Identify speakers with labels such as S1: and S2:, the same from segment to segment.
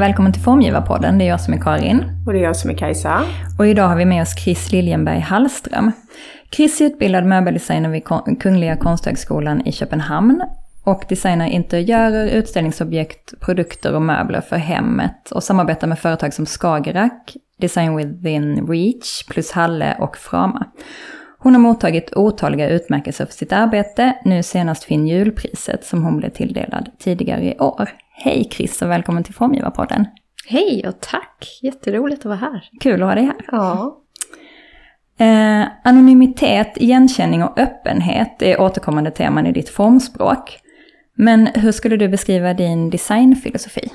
S1: Och välkommen till Formgivarpodden. Det är jag som är Karin.
S2: Och det är jag som är Kajsa.
S1: Och idag har vi med oss Chris Liljenberg Hallström. Chris är utbildad möbeldesigner vid Kungliga Konsthögskolan i Köpenhamn och designar interiörer, utställningsobjekt, produkter och möbler för hemmet och samarbetar med företag som Skagerrak, Design Within Reach, plus Halle och Frama. Hon har mottagit otaliga utmärkelser för sitt arbete, nu senast Finn julpriset som hon blev tilldelad tidigare i år. Hej Chris och välkommen till Formgivarpodden.
S3: Hej och tack, jätteroligt att vara här.
S1: Kul att ha dig här.
S3: Ja.
S1: Eh, anonymitet, igenkänning och öppenhet är återkommande teman i ditt formspråk. Men hur skulle du beskriva din designfilosofi?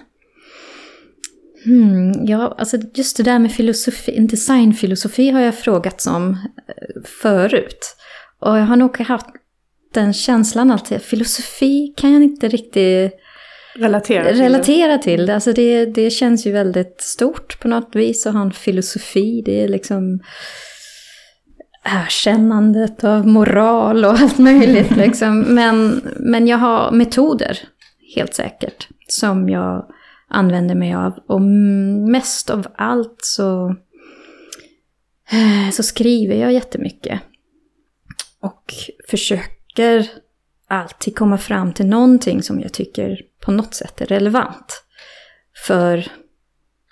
S3: Hmm, ja, alltså just det där med filosofi, designfilosofi har jag frågat om eh, förut. Och jag har nog haft den känslan alltid, filosofi kan jag inte riktigt
S2: relatera
S3: till. Relatera till. Alltså det, det känns ju väldigt stort på något vis att ha en filosofi. Det är liksom erkännandet av moral och allt möjligt. Liksom. Men, men jag har metoder, helt säkert, som jag använder mig av. Och mest av allt så, eh, så skriver jag jättemycket. Och försöker alltid komma fram till någonting som jag tycker på något sätt är relevant. För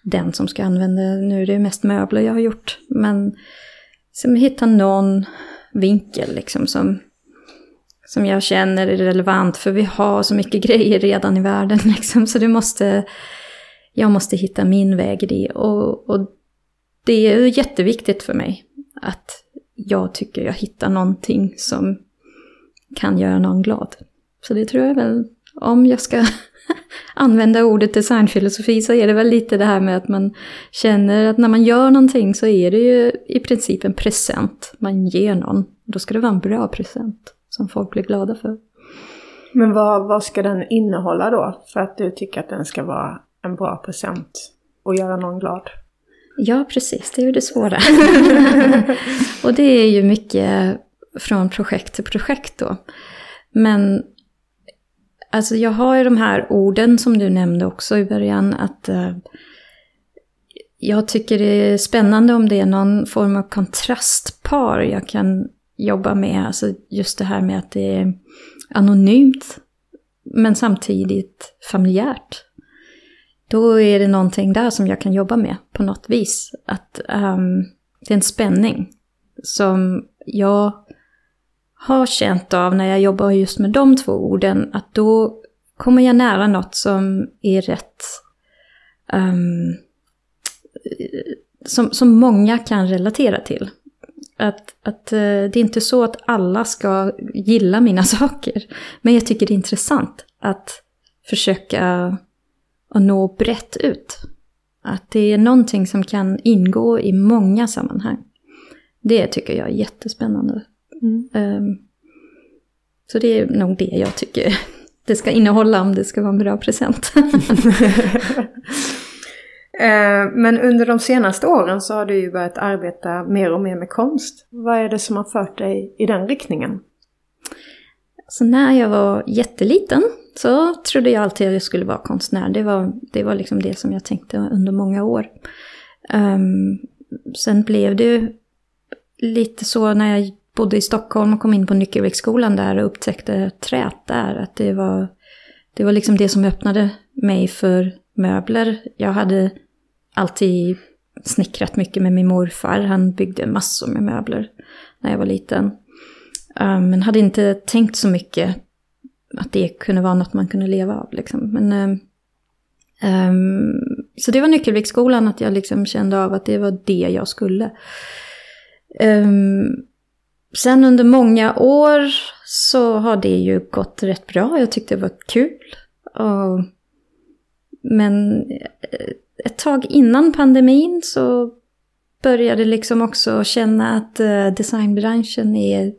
S3: den som ska använda, nu är det mest möbler jag har gjort, men som hitta någon vinkel liksom som, som jag känner är relevant. För vi har så mycket grejer redan i världen liksom, så det måste, jag måste hitta min väg i det. Och, och det är jätteviktigt för mig att jag tycker jag hittar någonting som kan göra någon glad. Så det tror jag är väl, om jag ska använda ordet designfilosofi så är det väl lite det här med att man känner att när man gör någonting så är det ju i princip en present man ger någon. Då ska det vara en bra present som folk blir glada för.
S2: Men vad, vad ska den innehålla då för att du tycker att den ska vara en bra present och göra någon glad?
S3: Ja, precis. Det är ju det svåra. och det är ju mycket från projekt till projekt då. Men alltså jag har ju de här orden som du nämnde också i början. Att uh, jag tycker det är spännande om det är någon form av kontrastpar jag kan jobba med. Alltså just det här med att det är anonymt men samtidigt familjärt. Då är det någonting där som jag kan jobba med på något vis. Att um, det är en spänning som jag har känt av när jag jobbar just med de två orden, att då kommer jag nära något som är rätt... Um, som, som många kan relatera till. Att, att uh, det är inte så att alla ska gilla mina saker. Men jag tycker det är intressant att försöka att nå brett ut. Att det är någonting som kan ingå i många sammanhang. Det tycker jag är jättespännande. Mm. Um, så det är nog det jag tycker det ska innehålla om det ska vara en bra present.
S2: Eh, men under de senaste åren så har du ju börjat arbeta mer och mer med konst. Vad är det som har fört dig i den riktningen?
S3: Så när jag var jätteliten så trodde jag alltid att jag skulle vara konstnär. Det var, det var liksom det som jag tänkte under många år. Um, sen blev det lite så när jag bodde i Stockholm och kom in på Nyckelviksskolan där och upptäckte trät där. Att det var, det var liksom det som öppnade mig för möbler. Jag hade alltid snickrat mycket med min morfar. Han byggde massor med möbler när jag var liten. Eh, men hade inte tänkt så mycket att det kunde vara något man kunde leva av. Liksom. Men, um, så det var Nyckelviksskolan, att jag liksom kände av att det var det jag skulle. Um, sen under många år så har det ju gått rätt bra. Jag tyckte det var kul. Och, men eh, ett tag innan pandemin så började liksom också känna att eh, designbranschen är... Eh,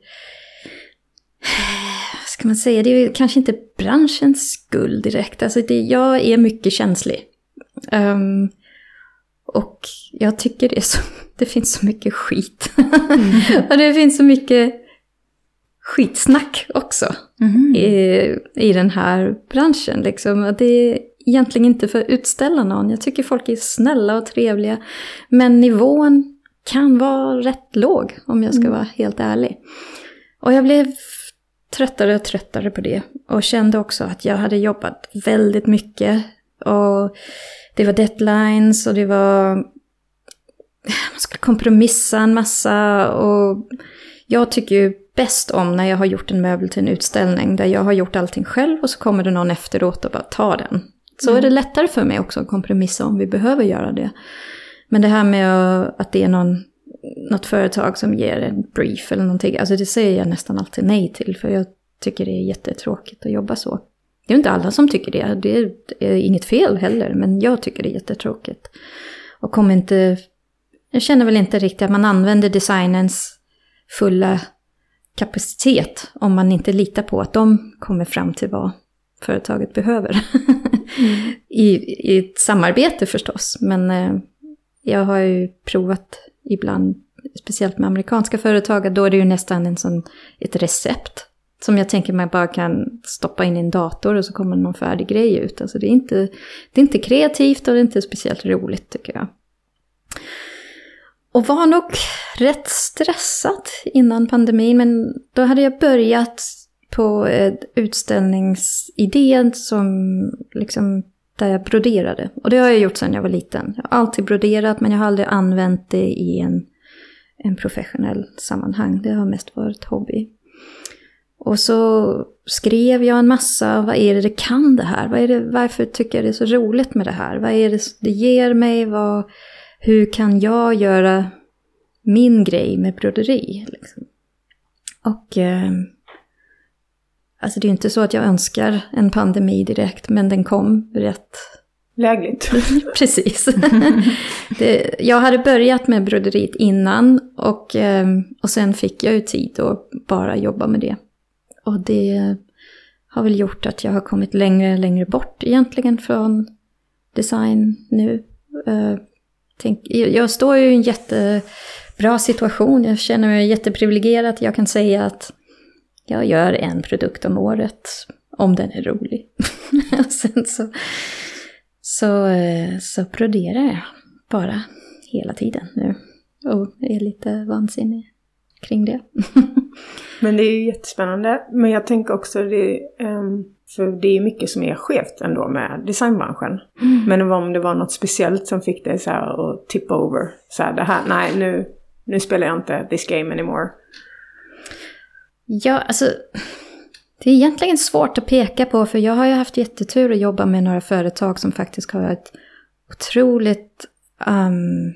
S3: ska man säga, det är kanske inte branschens skuld direkt. Alltså det, jag är mycket känslig. Um, och jag tycker det, så, det finns så mycket skit. Mm. och det finns så mycket skitsnack också mm. i, i den här branschen. Liksom. Det är egentligen inte för att utställa någon. Jag tycker folk är snälla och trevliga. Men nivån kan vara rätt låg, om jag ska
S2: Mm.
S3: vara helt ärlig. Och jag blev tröttare och tröttare på det. Och kände också att jag hade jobbat väldigt mycket. Och det var deadlines och det var... Man skulle kompromissa en massa. Och jag tycker ju bäst om när jag har gjort en möbel till en utställning. Där jag har gjort allting själv och så kommer det någon efteråt och bara tar den. Så är det lättare för mig också att kompromissa om vi behöver göra det. Men det här med att det är någon, något företag som ger en brief eller någonting. Alltså det säger jag nästan alltid nej till. För jag tycker det är jättetråkigt att jobba så. Det är inte alla som tycker det. Det är inget fel heller. Men jag tycker det är jättetråkigt. Och kommer inte... Jag känner väl inte riktigt att man använder designens fulla kapacitet om man inte litar på att de kommer fram till vad företaget behöver. I, I ett samarbete förstås, men eh, jag har ju provat ibland, speciellt med amerikanska företag, då är det ju nästan en sån, ett recept. Som jag tänker man bara kan stoppa in i en dator och så kommer någon färdig grej ut. Alltså det är inte, det är inte kreativt och det är inte speciellt roligt tycker jag. Och var nog rätt stressad innan pandemin, men då hade jag börjat på eh, utställningsidén utställningsidé som liksom där jag broderade. Och det har jag gjort sedan jag var liten. Jag har alltid broderat men jag har aldrig använt det i en, en professionell sammanhang. Det har mest varit hobby. Och så skrev jag en massa, vad är det det kan det här? Vad är det, varför tycker jag det är så roligt med det här? Vad är det det ger mig? Vad, hur kan jag göra min grej med broderi? Liksom? Och eh, alltså det är inte så att jag önskar en pandemi direkt, men den kom rätt
S2: Lägligt.
S3: Precis. det, jag hade börjat med broderiet innan och, eh, och sen fick jag ju tid att bara jobba med det. Och det har väl gjort att jag har kommit längre och längre bort egentligen från design nu. Tänk, jag står ju i en jättebra situation, jag känner mig jätteprivilegierad. Jag kan säga att jag gör en produkt om året, om den är rolig. sen så, så, eh, så broderar jag bara hela tiden nu. Och är lite vansinnig kring det.
S2: Men det är ju jättespännande. Men jag tänker också, det, um, för det är mycket som är skevt ändå med designbranschen. Mm. Men om det var något speciellt som fick dig så här att tippa over. Så här, det här, nej nu, nu spelar jag inte this game anymore.
S3: Ja, alltså. Det är egentligen svårt att peka på för jag har ju haft jättetur att jobba med några företag som faktiskt har varit otroligt um,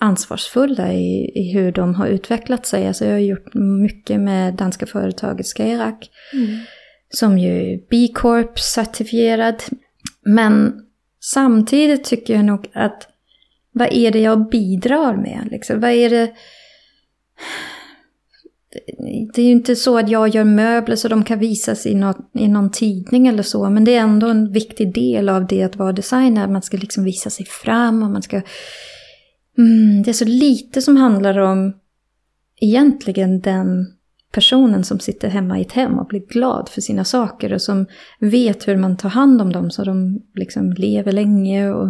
S3: ansvarsfulla i, i hur de har utvecklat sig. Alltså jag har gjort mycket med danska företaget Skerak. Mm. Som ju är B Corp certifierad. Men samtidigt tycker jag nog att vad är det jag bidrar med? Liksom? Vad är det... Det är ju inte så att jag gör möbler så de kan visas i, något, i någon tidning eller så. Men det är ändå en viktig del av det att vara designer. Man ska liksom visa sig fram och man ska... Mm, det är så lite som handlar om egentligen den personen som sitter hemma i ett hem och blir glad för sina saker och som vet hur man tar hand om dem så de liksom lever länge. Och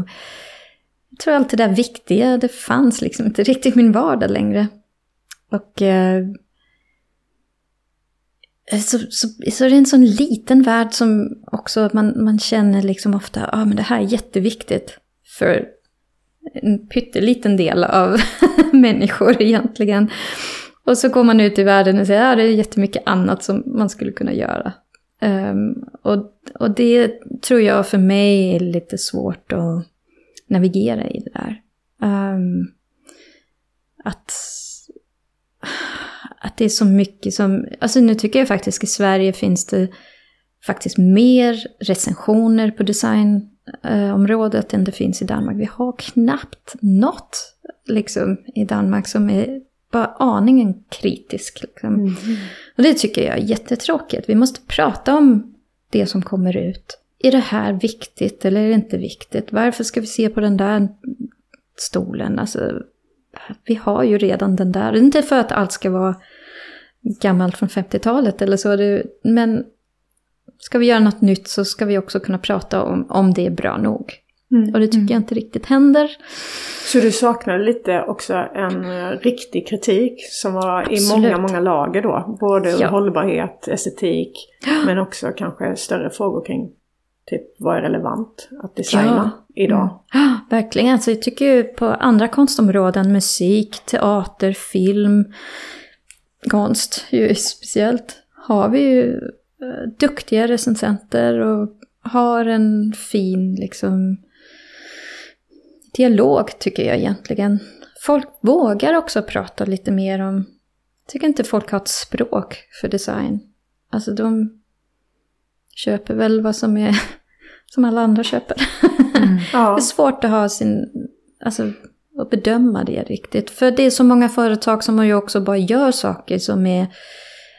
S3: jag tror allt det där viktiga, det fanns liksom inte riktigt i min vardag längre. Och eh, så, så, så det är en sån liten värld som också man, man känner liksom ofta, ja ah, men det här är jätteviktigt för en pytteliten del av människor egentligen. Och så går man ut i världen och säger att ja, det är jättemycket annat som man skulle kunna göra. Um, och, och det tror jag för mig är lite svårt att navigera i det där. Um, att, att det är så mycket som... Alltså nu tycker jag faktiskt i Sverige finns det faktiskt mer recensioner på designområdet eh, än det finns i Danmark. Vi har knappt något liksom, i Danmark som är bara aningen kritisk. Liksom. Mm. Och det tycker jag är jättetråkigt. Vi måste prata om det som kommer ut. Är det här viktigt eller är det inte viktigt? Varför ska vi se på den där stolen? Alltså, vi har ju redan den där. Det är inte för att allt ska vara gammalt från 50-talet eller så. Men ska vi göra något nytt så ska vi också kunna prata om om det är bra nog.
S2: Mm.
S3: Och det tycker jag inte riktigt händer.
S2: Så du saknade lite också en eh, riktig kritik som var i
S3: Absolut.
S2: många, många lager då. Både
S3: Ja.
S2: hållbarhet, estetik, men också kanske större frågor kring typ vad är relevant att designa idag.
S3: Ja, verkligen. Alltså, jag tycker ju på andra konstområden, musik, teater, film, konst ju speciellt, har vi ju eh, duktiga recensenter och har en fin liksom dialog tycker jag egentligen. Folk vågar också prata lite mer om, jag tycker inte folk har ett språk för design. Alltså de köper väl vad som är, som alla andra köper. Det
S2: Ja.
S3: är svårt att ha sin, alltså att bedöma det riktigt. För det är så många företag som ju också bara gör saker som är,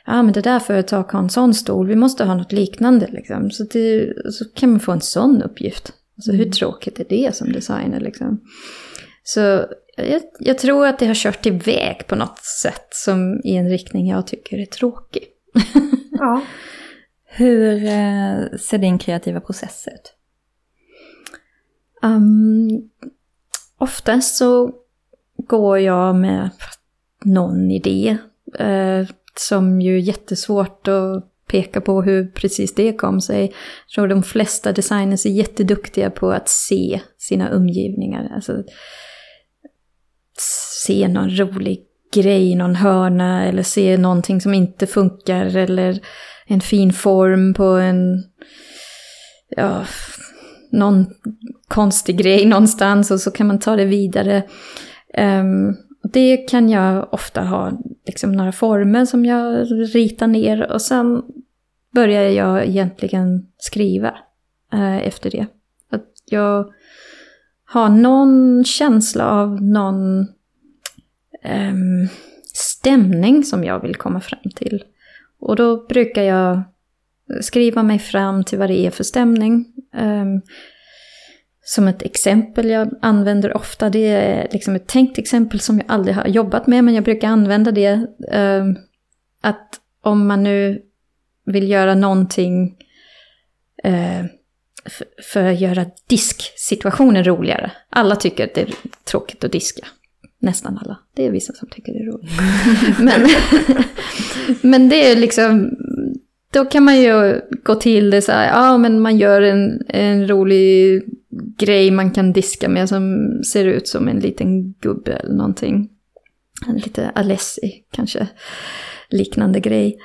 S3: ja men det där företaget har en sån stol, vi måste ha något liknande liksom. Så, det, så kan man få en sån uppgift. Alltså hur tråkigt är det som designer liksom? Så jag, jag tror att det har kört iväg på något sätt som i en riktning jag tycker är tråkig.
S2: ja.
S1: Hur eh, ser din kreativa process ut?
S3: Um, oftast så går jag med någon idé eh, som ju är jättesvårt att peka på hur precis det kom sig. Jag tror de flesta designers är jätteduktiga på att se sina omgivningar. Alltså, se någon rolig grej i någon hörna eller se någonting som inte funkar eller en fin form på en ja, någon konstig grej någonstans och så kan man ta det vidare. Um, det kan jag ofta ha liksom några former som jag ritar ner och sen börjar jag egentligen skriva eh, efter det. Att jag har någon känsla av någon eh, stämning som jag vill komma fram till. Och då brukar jag skriva mig fram till vad det är för stämning. Eh, som ett exempel jag använder ofta, det är liksom ett tänkt exempel som jag aldrig har jobbat med, men jag brukar använda det. Ehm, att om man nu vill göra någonting eh, för att göra disksituationen roligare. Alla tycker att det är tråkigt att diska. Nästan alla. Det är vissa som tycker det är roligt. men, men det är liksom, då kan man ju gå till det så här, ja men man gör en, en rolig grej man kan diska med som ser ut som en liten gubbe eller någonting. En lite Alessi kanske, liknande grej.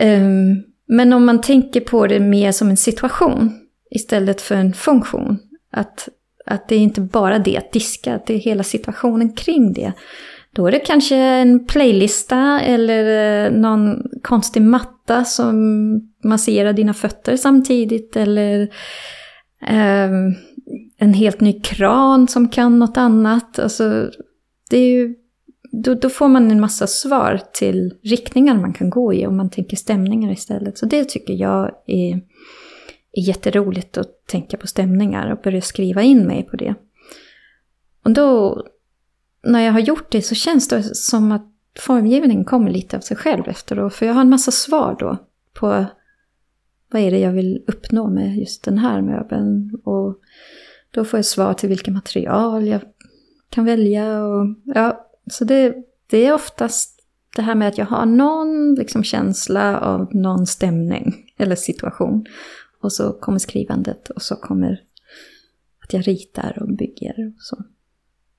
S3: Ehm, men om man tänker på det mer som en situation istället för en funktion. Att, att det är inte bara det att diska, att det är hela situationen kring det. Då är det kanske en playlista eller eh, någon konstig matta som masserar dina fötter samtidigt. Eller ehm, en helt ny kran som kan något annat. Alltså, det är ju, då, då får man en massa svar till riktningar man kan gå i om man tänker stämningar istället. Så det tycker jag är, är jätteroligt att tänka på stämningar och börja skriva in mig på det. Och då, när jag har gjort det så känns det som att formgivningen kommer lite av sig själv efteråt. För jag har en massa svar då på vad är det jag vill uppnå med just den här möbeln. Och då får jag svar till vilka material jag kan välja. Och, ja, så det, det är oftast det här med att jag har någon liksom, känsla av någon stämning eller situation. Och så kommer skrivandet och så kommer att jag ritar och bygger och så.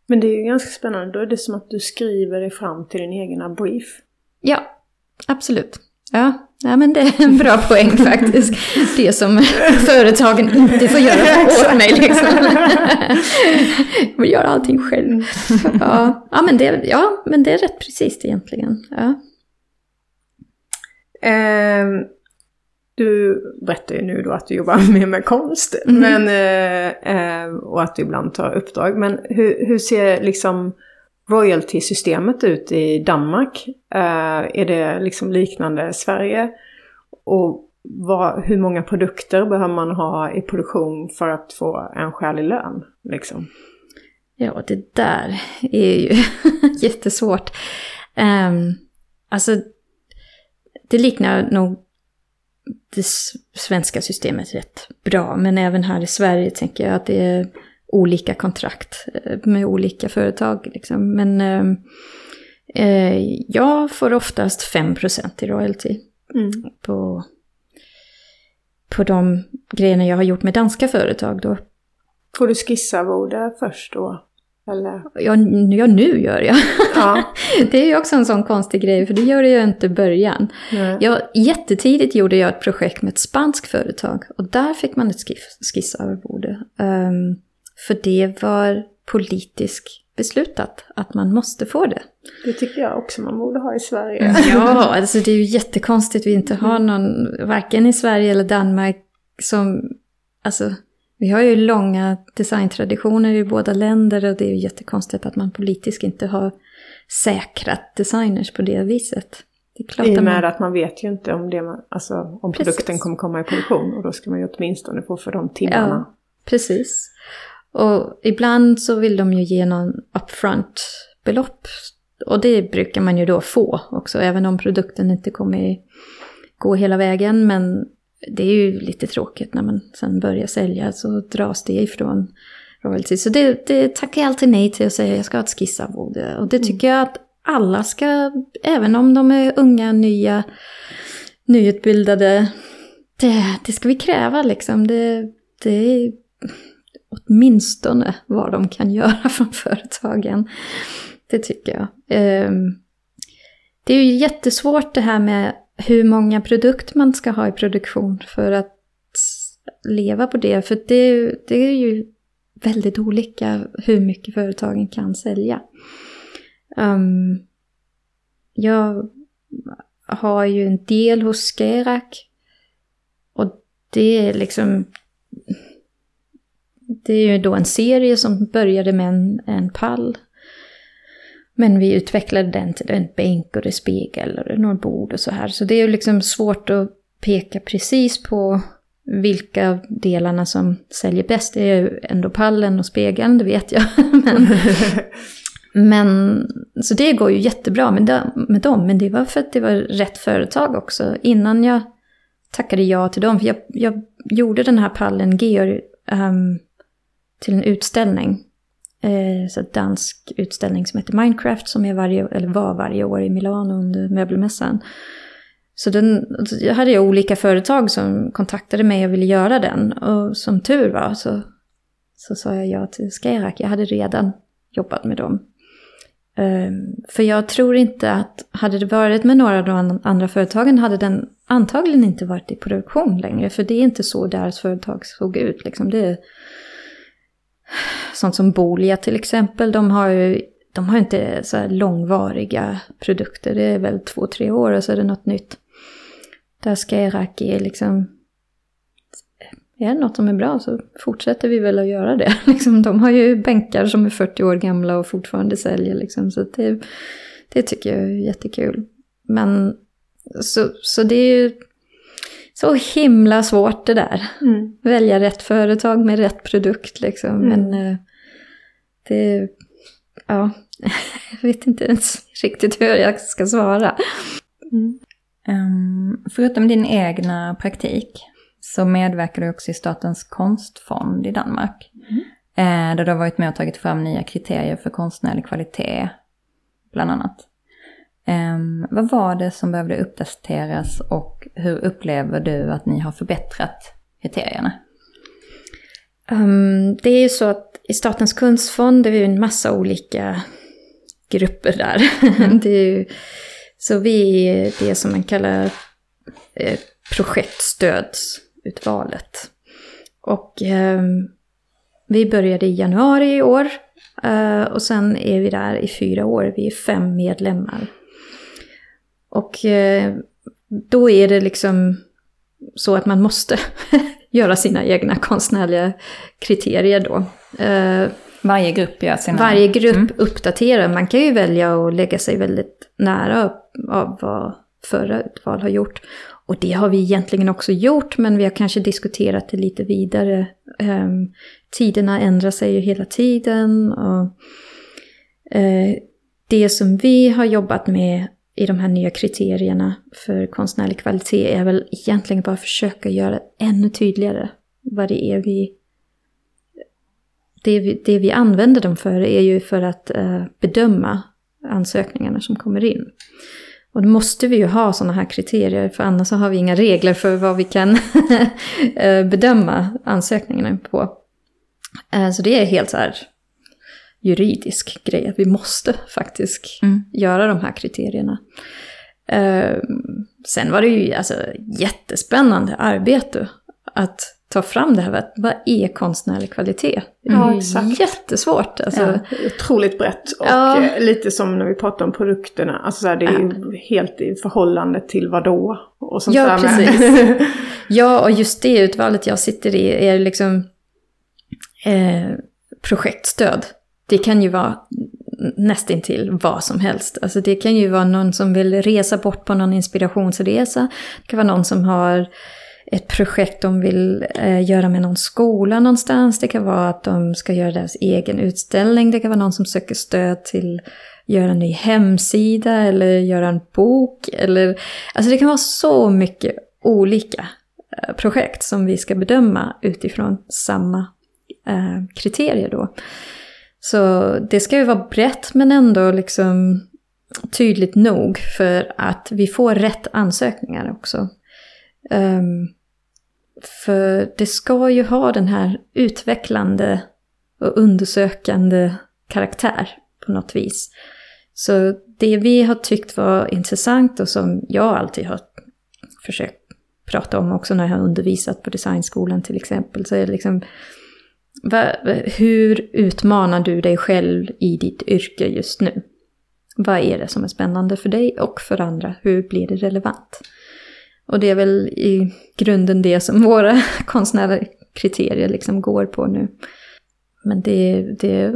S2: Men det är ju ganska spännande. Då är det som att du skriver dig fram till din egna brief.
S3: Ja, absolut. Ja, ja, men det är en bra poäng faktiskt. Det som företagen inte får göra åt mig liksom. Jag göra allting själv. Ja, ja, men, det, ja men det är rätt precis egentligen. Ja.
S2: Ehm, du berättar ju nu då att du jobbar mer med konst.
S3: Mhm.
S2: Men, eh, eh, och att du ibland tar uppdrag. Men hur, hur ser liksom royalty-systemet ut i Danmark? Eh, är det liksom liknande Sverige? Och vad, hur många produkter behöver man ha i produktion för att få en skälig lön? Liksom?
S3: Ja, det där är ju jättesvårt. Um, alltså, det liknar nog det svenska systemet rätt bra. Men även här i Sverige tänker jag att det är olika kontrakt eh, med olika företag. Liksom. Men eh, eh jag får oftast 5% i royalty mm. på, på de grejerna jag har gjort med danska företag då.
S2: Får du skissarvode först då? Eller?
S3: Ja, ja, nu gör jag. Ja. det är ju också en sån konstig grej, för det gör jag inte i början. Jag, jättetidigt gjorde jag ett projekt med ett spanskt företag och där fick man ett skiss, skissarvode. Um, för det var politiskt beslutat att man måste få det.
S2: Det tycker jag också man borde ha i Sverige.
S3: ja, alltså det är ju jättekonstigt vi inte har någon, varken i Sverige eller Danmark, som, alltså vi har ju långa designtraditioner i båda länder och det är ju jättekonstigt att man politiskt inte har säkrat designers på det viset. Det är
S2: klart I och med man... att man vet ju inte om, det man, alltså, om produkten kommer komma i produktion och då ska man ju åtminstone få för de timmarna. Ja,
S3: precis. Och ibland så vill de ju ge någon upfront belopp. Och det brukar man ju då få också, även om produkten inte kommer gå hela vägen. Men det är ju lite tråkigt när man sen börjar sälja så dras det ifrån royalty. Så det, det tackar jag alltid nej till och säger jag ska ha ett skissarvode. Och det mm. tycker jag att alla ska, även om de är unga, nya, nyutbildade, det, det ska vi kräva liksom. Det, det är åtminstone vad de kan göra från företagen. Det tycker jag. Ehm, det är ju jättesvårt det här med hur många produkter man ska ha i produktion för att leva på det. För det, det är ju väldigt olika hur mycket företagen kan sälja. Um, jag har ju en del hos Skerak. Och det är liksom... Det är ju då en serie som började med en, en pall men vi utvecklade den till en bänk och en spegel och några bord och så här. Så det är ju liksom svårt att peka precis på vilka delarna som säljer bäst. Det är ju ändå pallen och spegeln, det vet jag. men, men, så det går ju jättebra med dem, med dem, men det var för att det var rätt företag också. Innan jag tackade ja till dem, för jag, jag gjorde den här pallen, Georg, um, till en utställning eh, så dansk utställning som heter Minecraft som är varje, eller var varje år i Milano under möbelmässan. Så den, jag hade jag olika företag som kontaktade mig och ville göra den. Och som tur var så, så sa jag ja till Skyrack. Jag hade redan jobbat med dem. Ehm, för jag tror inte att, hade det varit med några av de andra företagen hade den antagligen inte varit i produktion längre. För det är inte så deras företag såg ut. Liksom. Det, sånt som Bolia till exempel, de har ju de har inte så här långvariga produkter. Det är väl två, tre år och så är det något nytt. Där ska Eraki liksom... Är det något som är bra så fortsätter vi väl att göra det. Liksom, de har ju bänkar som är 40 år gamla och fortfarande säljer. Liksom, så det, det tycker jag är jättekul. Men så, så det är ju så himla svårt det där. Mm. Välja rätt företag med rätt produkt liksom. Mm. Men uh, det, ja, jag vet inte ens riktigt hur jag ska svara.
S1: Mm. Um, förutom din egna praktik så medverkar du också i Statens konstfond i Danmark. Mm. Eh, där du har varit med och tagit fram nya kriterier för konstnärlig kvalitet, bland annat. Um, vad var det som behövde uppdateras och hur upplever du att ni har förbättrat kriterierna?
S3: Um, det är ju så att i Statens kunstfond är vi en massa olika grupper där. Mm. det är ju, så vi är det som man kallar eh, projektstödsutvalet. Och eh, vi började i januari i år. Eh, och sen är vi där i fyra år. Vi är fem medlemmar. Och eh, då är det liksom så att man måste göra sina egna konstnärliga kriterier då.
S1: Eh, varje grupp gör sina...
S3: Varje grupp mm. uppdaterar. Man kan ju välja att lägga sig väldigt nära av vad förra utval har gjort. Och det har vi egentligen också gjort, men vi har kanske diskuterat det lite vidare. Um, tiderna ändrar sig ju hela tiden. Och, uh, det som vi har jobbat med i de här nya kriterierna för konstnärlig kvalitet är väl egentligen bara att försöka göra ännu tydligare vad det är vi... Det vi, det vi använder dem för är ju för att eh, bedöma ansökningarna som kommer in. Och då måste vi ju ha sådana här kriterier, för annars har vi inga regler för vad vi kan eh, bedöma ansökningarna på. Eh, så det är helt så här juridisk grej, att vi måste faktiskt mm. göra de här kriterierna. Eh, sen var det ju alltså jättespännande arbete att ta fram det här, vad är konstnärlig kvalitet? Det är ja, exakt. jättesvårt. Alltså. Ja,
S2: otroligt brett och ja. Eh, lite som när vi pratar om produkterna, alltså så här, det är ju helt i förhållande till vad då? Och sånt
S3: ja, precis. ja, och just det utvalet jag sitter i är liksom eh, projektstöd. Det kan ju vara nästintill vad som helst. Alltså det kan ju vara någon som vill resa bort på någon inspirationsresa. Det kan vara någon som har ett projekt de vill eh, göra med någon skola någonstans. Det kan vara att de ska göra deras egen utställning. Det kan vara någon som söker stöd till göra en ny hemsida eller göra en bok. Eller, alltså det kan vara så mycket olika eh, projekt som vi ska bedöma utifrån samma eh, kriterier då. Så det ska ju vara brett men ändå liksom tydligt nog för att vi får rätt ansökningar också. Um, för det ska ju ha den här utvecklande och undersökande karaktär på något vis. Så det vi har tyckt var intressant och som jag alltid har försökt prata om också när jag har undervisat på designskolan till exempel, så är det liksom hur utmanar du dig själv i ditt yrke just nu? Vad är det som är spännande för dig och för andra? Hur blir det relevant? Och det är väl i grunden det som våra konstnärliga kriterier liksom går på nu. Men det, det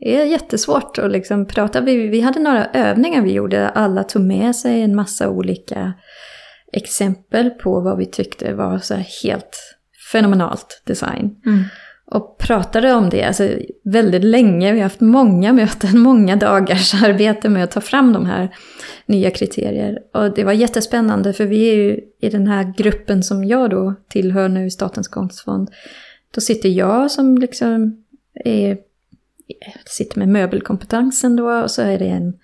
S3: är jättesvårt att liksom prata. Vi, vi hade några övningar vi gjorde. Alla tog med sig en massa olika exempel på vad vi tyckte var så helt fenomenalt design. Mm och pratade om det alltså, väldigt länge. Vi har haft många möten, många dagars arbete med att ta fram de här nya kriterier. Och det var jättespännande för vi är ju i den här gruppen som jag då tillhör nu, Statens konstfond. Då sitter jag som liksom är, sitter med möbelkompetensen då och så är det en,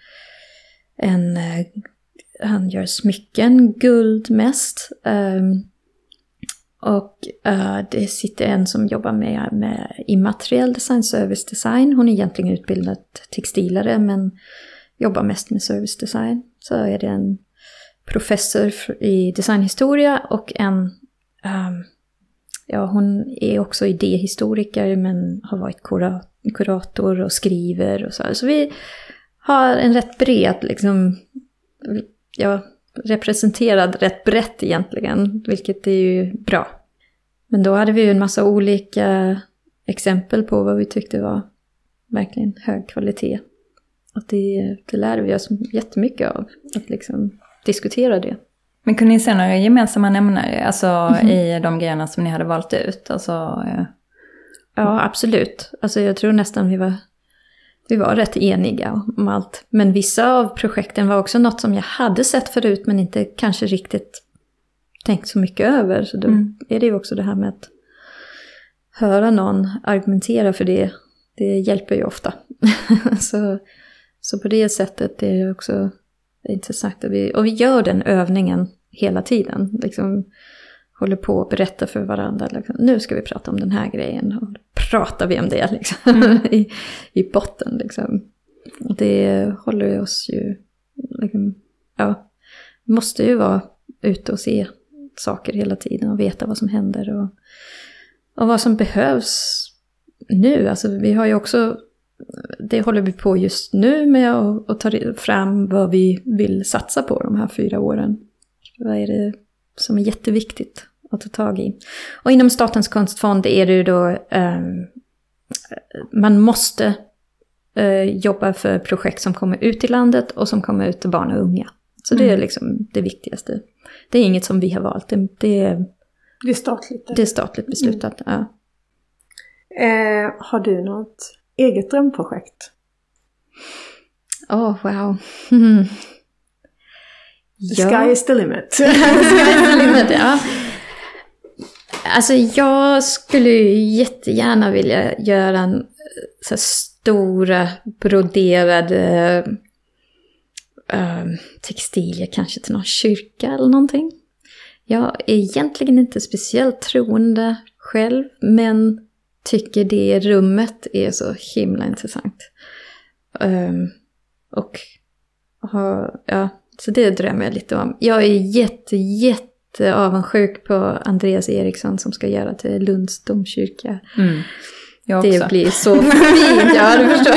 S3: en eh, han gör smycken, guld mest. Um, och uh, det sitter en som jobbar med, med immateriell design, service design. Hon är egentligen utbildad textilare men jobbar mest med service design. Så är det en professor i designhistoria och en... Um, ja, hon är också idéhistoriker men har varit kura, kurator och skriver och så. Så vi har en rätt bred, liksom... Ja, representerad rätt brett egentligen, vilket är ju bra. Men då hade vi ju en massa olika exempel på vad vi tyckte var verkligen hög kvalitet. Och det, det lärde vi oss jättemycket av, att liksom diskutera det.
S1: Men kunde ni se några gemensamma nämnare alltså, mm -hmm. i de grejerna som ni hade valt ut? Alltså,
S3: eh... Ja, absolut. Alltså, jag tror nästan vi var vi var rätt eniga om allt. Men vissa av projekten var också något som jag hade sett förut men inte kanske riktigt tänkt så mycket över. Så då mm. är det ju också det här med att höra någon argumentera för det. Det hjälper ju ofta. så, så på det sättet är det också intressant. Att vi, och vi gör den övningen hela tiden. Liksom, håller på att berätta för varandra. Liksom, nu ska vi prata om den här grejen. Och pratar vi om det liksom, mm. i, i botten. Liksom. Det håller oss ju... Liksom, ja, måste ju vara ute och se saker hela tiden och veta vad som händer. Och, och vad som behövs nu. Alltså vi har ju också... Det håller vi på just nu med att ta fram vad vi vill satsa på de här fyra åren. Vad är det som är jätteviktigt att ta tag i. Och inom Statens konstfond är det ju då, eh, man måste eh, jobba för projekt som kommer ut i landet och som kommer ut till barn och unga. Så mm. det är mm. liksom det viktigaste. Det är inget som vi har valt, det, det, är,
S2: det är statligt.
S3: Det är statligt beslutat, mm. ja.
S2: Eh, har du något eget drömprojekt?
S3: Åh, oh, wow. Mm.
S2: The sky is the limit.
S3: limit, ja. Alltså jag skulle ju jättegärna vilja göra en eh, så här stora broderade äh, textilier kanske till någon kyrka eller någonting. Jag är egentligen inte speciellt troende själv, men tycker det rummet är så himla intressant. Um, och ja, så det drömmer jag lite om. Jag är jätte, jätte avundsjuk på Andreas Eriksson som ska göra till Lunds domkyrka.
S1: Mm.
S3: Det blir så fint, ja du förstår.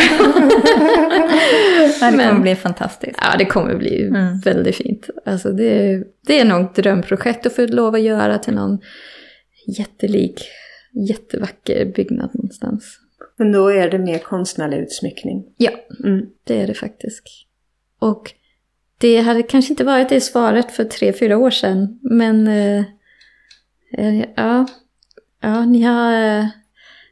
S1: ja, det kommer Men, bli fantastiskt.
S3: Ja, det kommer bli mm. väldigt fint. Alltså det, det är nog ett drömprojekt att få lov att göra till någon jättelik, jättevacker byggnad någonstans.
S2: Men då är det mer konstnärlig utsmyckning?
S3: Ja, mm. det är det faktiskt. Och det hade kanske inte varit det svaret för tre, fyra år sedan. Men eh, eh, ja, ja ni, har, eh,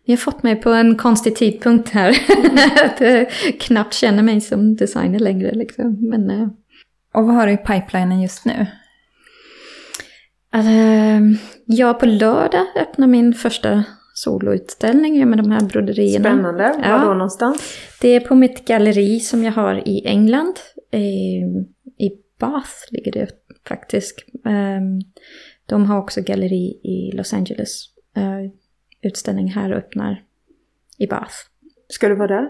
S3: ni har fått mig på en konstig tidpunkt här. att jag knappt känner mig som designer längre. Liksom. Men, eh,
S1: och vad har du i pipelinen just nu?
S3: Alltså, jag på lördag öppnar min första soloutställning med de här broderierna.
S2: Spännande. Ja. Var då någonstans?
S3: Det är på mitt galleri som jag har i England. I Bath ligger det faktiskt. Ehm, de har också galleri i Los Angeles. Eh, utställning här och öppnar i Bath.
S2: Ska du vara där?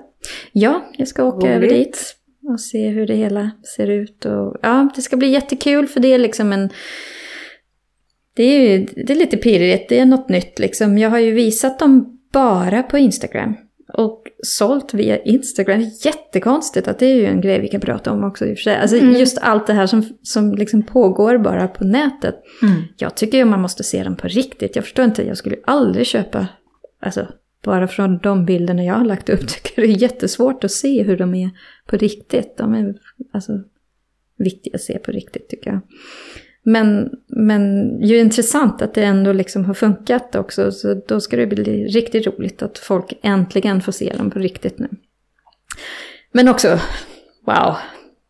S3: Ja, jag ska åka Roligt. över dit och se hur det hela ser ut. Och, ja, det ska bli jättekul för det är liksom en... Det är, ju, det är lite pirrigt, det är något nytt liksom. Jag har ju visat dem bara på Instagram. Och sålt via Instagram. Jättekonstigt att det är ju en grej vi kan prata om också i och för sig. Alltså mm. just allt det här som, som liksom pågår bara på nätet. Mm. Jag tycker ju man måste se dem på riktigt. Jag förstår inte, jag skulle aldrig köpa, alltså bara från de bilderna jag har lagt upp tycker det är jättesvårt att se hur de är på riktigt. De är alltså viktiga att se på riktigt tycker jag. Men, men ju intressant att det ändå liksom har funkat också. Så då ska det bli riktigt roligt att folk äntligen får se dem på riktigt nu. Men också, wow,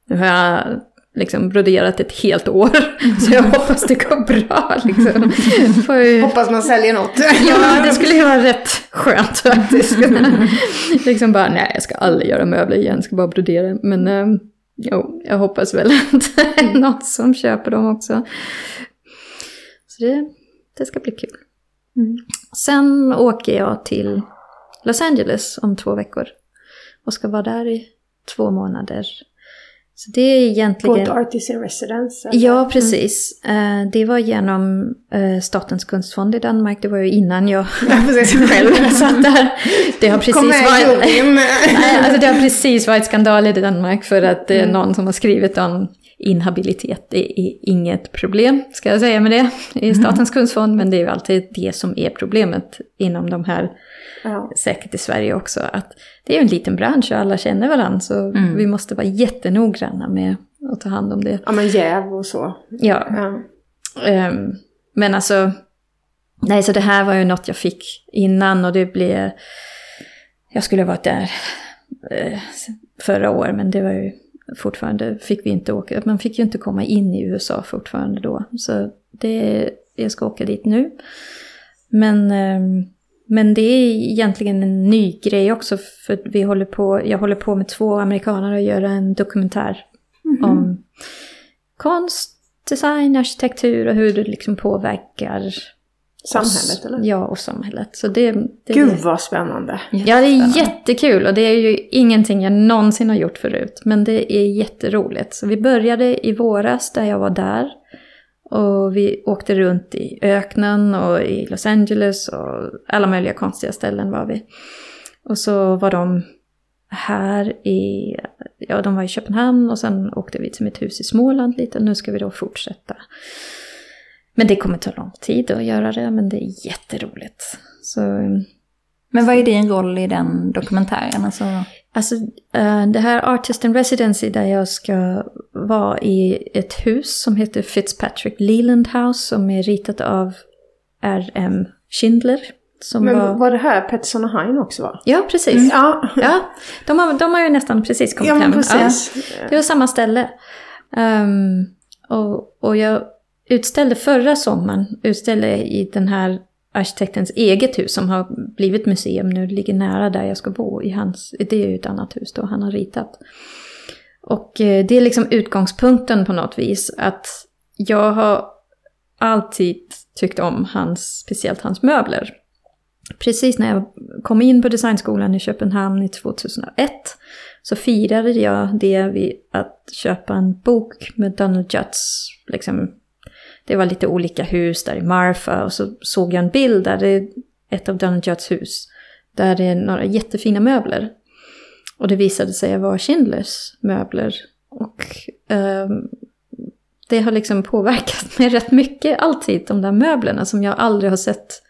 S3: nu har jag liksom broderat ett helt år. Så jag hoppas det går bra. Liksom.
S2: Ju... Hoppas man säljer något.
S3: ja, det skulle ju vara rätt skönt faktiskt. liksom bara, nej jag ska aldrig göra möbler igen, jag ska bara brodera. Men ehm, Jo, jag hoppas väl att det är något som köper dem också. Så det, det ska bli kul. Mm. Sen åker jag till Los Angeles om två veckor. Och ska vara där i två månader. Så det är egentligen...
S2: På Artist in Residence?
S3: Eller? Ja, precis. Mm. Det var genom eh, Statens konstfond i Danmark. Det var ju innan jag själv satt där. Det har precis varit... Nej, alltså det har precis varit skandal i Danmark för att det är mm. någon som har skrivit om inhabilitet. Är inget problem, ska jag säga med det, i mm. Statens mm. konstfond. Men det är ju alltid det som är problemet inom de här Ja. Säkert i Sverige också. Att det är en liten bransch och alla känner varandra. Så mm. vi måste vara jättenoggranna med att ta hand om det.
S2: Ja men jäv och så.
S3: Ja. ja. Um, men alltså, nej så det här var ju något jag fick innan och det blev... Jag skulle ha varit där uh, förra året men det var ju fortfarande, fick vi inte åka. Man fick ju inte komma in i USA fortfarande då. Så det, jag ska åka dit nu. Men um, men det är egentligen en ny grej också för vi håller på, jag håller på med två amerikaner och gör en dokumentär mm -hmm. om konst, design, arkitektur och hur det liksom påverkar
S2: Samhället oss. eller?
S3: Ja, och samhället. Så det, det
S2: Gud vad spännande!
S3: Ja, det är jättekul och det är ju ingenting jag någonsin har gjort förut. Men det är jätteroligt. Så vi började i våras där jag var där. Och vi åkte runt i öknen och i Los Angeles och alla möjliga konstiga ställen var vi. Och så var de här i, ja de var i Köpenhamn och sen åkte vi till mitt hus i Småland lite. Nu ska vi då fortsätta. Men det kommer ta lång tid att göra det, men det är jätteroligt. Så,
S1: men vad är din roll i den dokumentären? Alltså...
S3: Alltså uh, det här Artist in Residency där jag ska vara i ett hus som heter Fitzpatrick Leland House som är ritat av R.M. Schindler. Som
S2: Men var... var det här Pettersson och Hein också var?
S3: Ja, precis. Mm. Ja. ja de, har, de har ju nästan precis kommit ja, hem.
S2: Precis.
S3: Ja, det var samma ställe. Um, Och, och jag utställde förra sommaren, utställde i den här arkitektens eget hus som har blivit museum nu, ligger nära där jag ska bo. I hans, det är ju ett annat hus då han har ritat. Och eh, det är liksom utgångspunkten på något vis. Att jag har alltid tyckt om hans, speciellt hans möbler. Precis när jag kom in på designskolan i Köpenhamn i 2001 så firade jag det vid att köpa en bok med Donald Jutts. Liksom, det var lite olika hus där i Marfa och så såg jag en bild där det är ett av Donald Jutts hus. Där det är några jättefina möbler. Och det visade sig vara Schindlers möbler. Och eh, det har liksom påverkat mig rätt mycket alltid, de där möblerna som jag aldrig har sett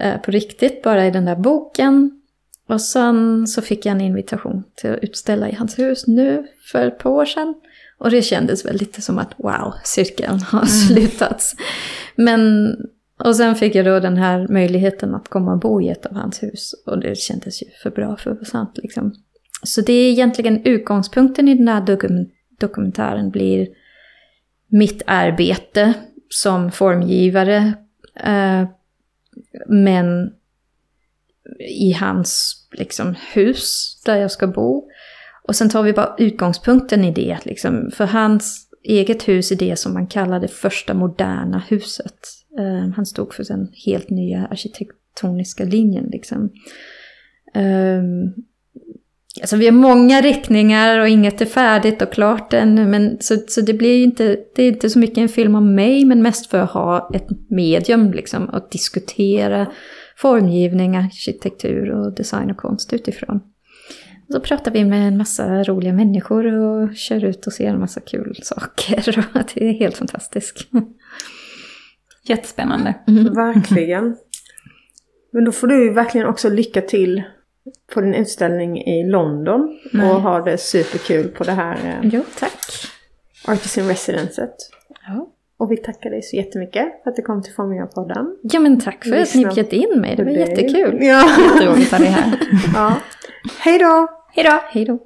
S3: eh, på riktigt, bara i den där boken. Och sen så fick jag en invitation till att utställa i hans hus nu för ett par år sedan. Och det kändes väl lite som att wow, cirkeln har mm. slutats. Men, och sen fick jag då den här möjligheten att komma och bo i ett av hans hus. Och det kändes ju för bra för att vara sant liksom. Så det är egentligen utgångspunkten i den här dokum dokumentären blir mitt arbete som formgivare. Eh, men i hans liksom, hus där jag ska bo. Och sen tar vi bara utgångspunkten i det, liksom, för hans eget hus är det som man kallar det första moderna huset. Uh, han stod för den helt nya arkitektoniska linjen. Liksom. Um, alltså vi har många riktningar och inget är färdigt och klart ännu. Men, så, så det blir inte, det är inte så mycket en film om mig, men mest för att ha ett medium liksom, att diskutera formgivning, arkitektur och design och konst utifrån. Så pratar vi med en massa roliga människor och kör ut och ser en massa kul saker. Och det är helt fantastiskt.
S1: Jättespännande.
S2: Mm. Verkligen. Men då får du verkligen också lycka till på din utställning i London. Nej. Och ha det superkul på det här
S3: eh, jo, tack.
S2: Artist in Residencet. Ja. Och vi tackar dig så jättemycket för att du kom till Formgivarpodden.
S3: Ja men tack för att ni bjöd in mig, det var jättekul.
S2: Ja.
S1: Jätteroligt att ha dig här.
S2: ja.
S3: Hej då! Hej då!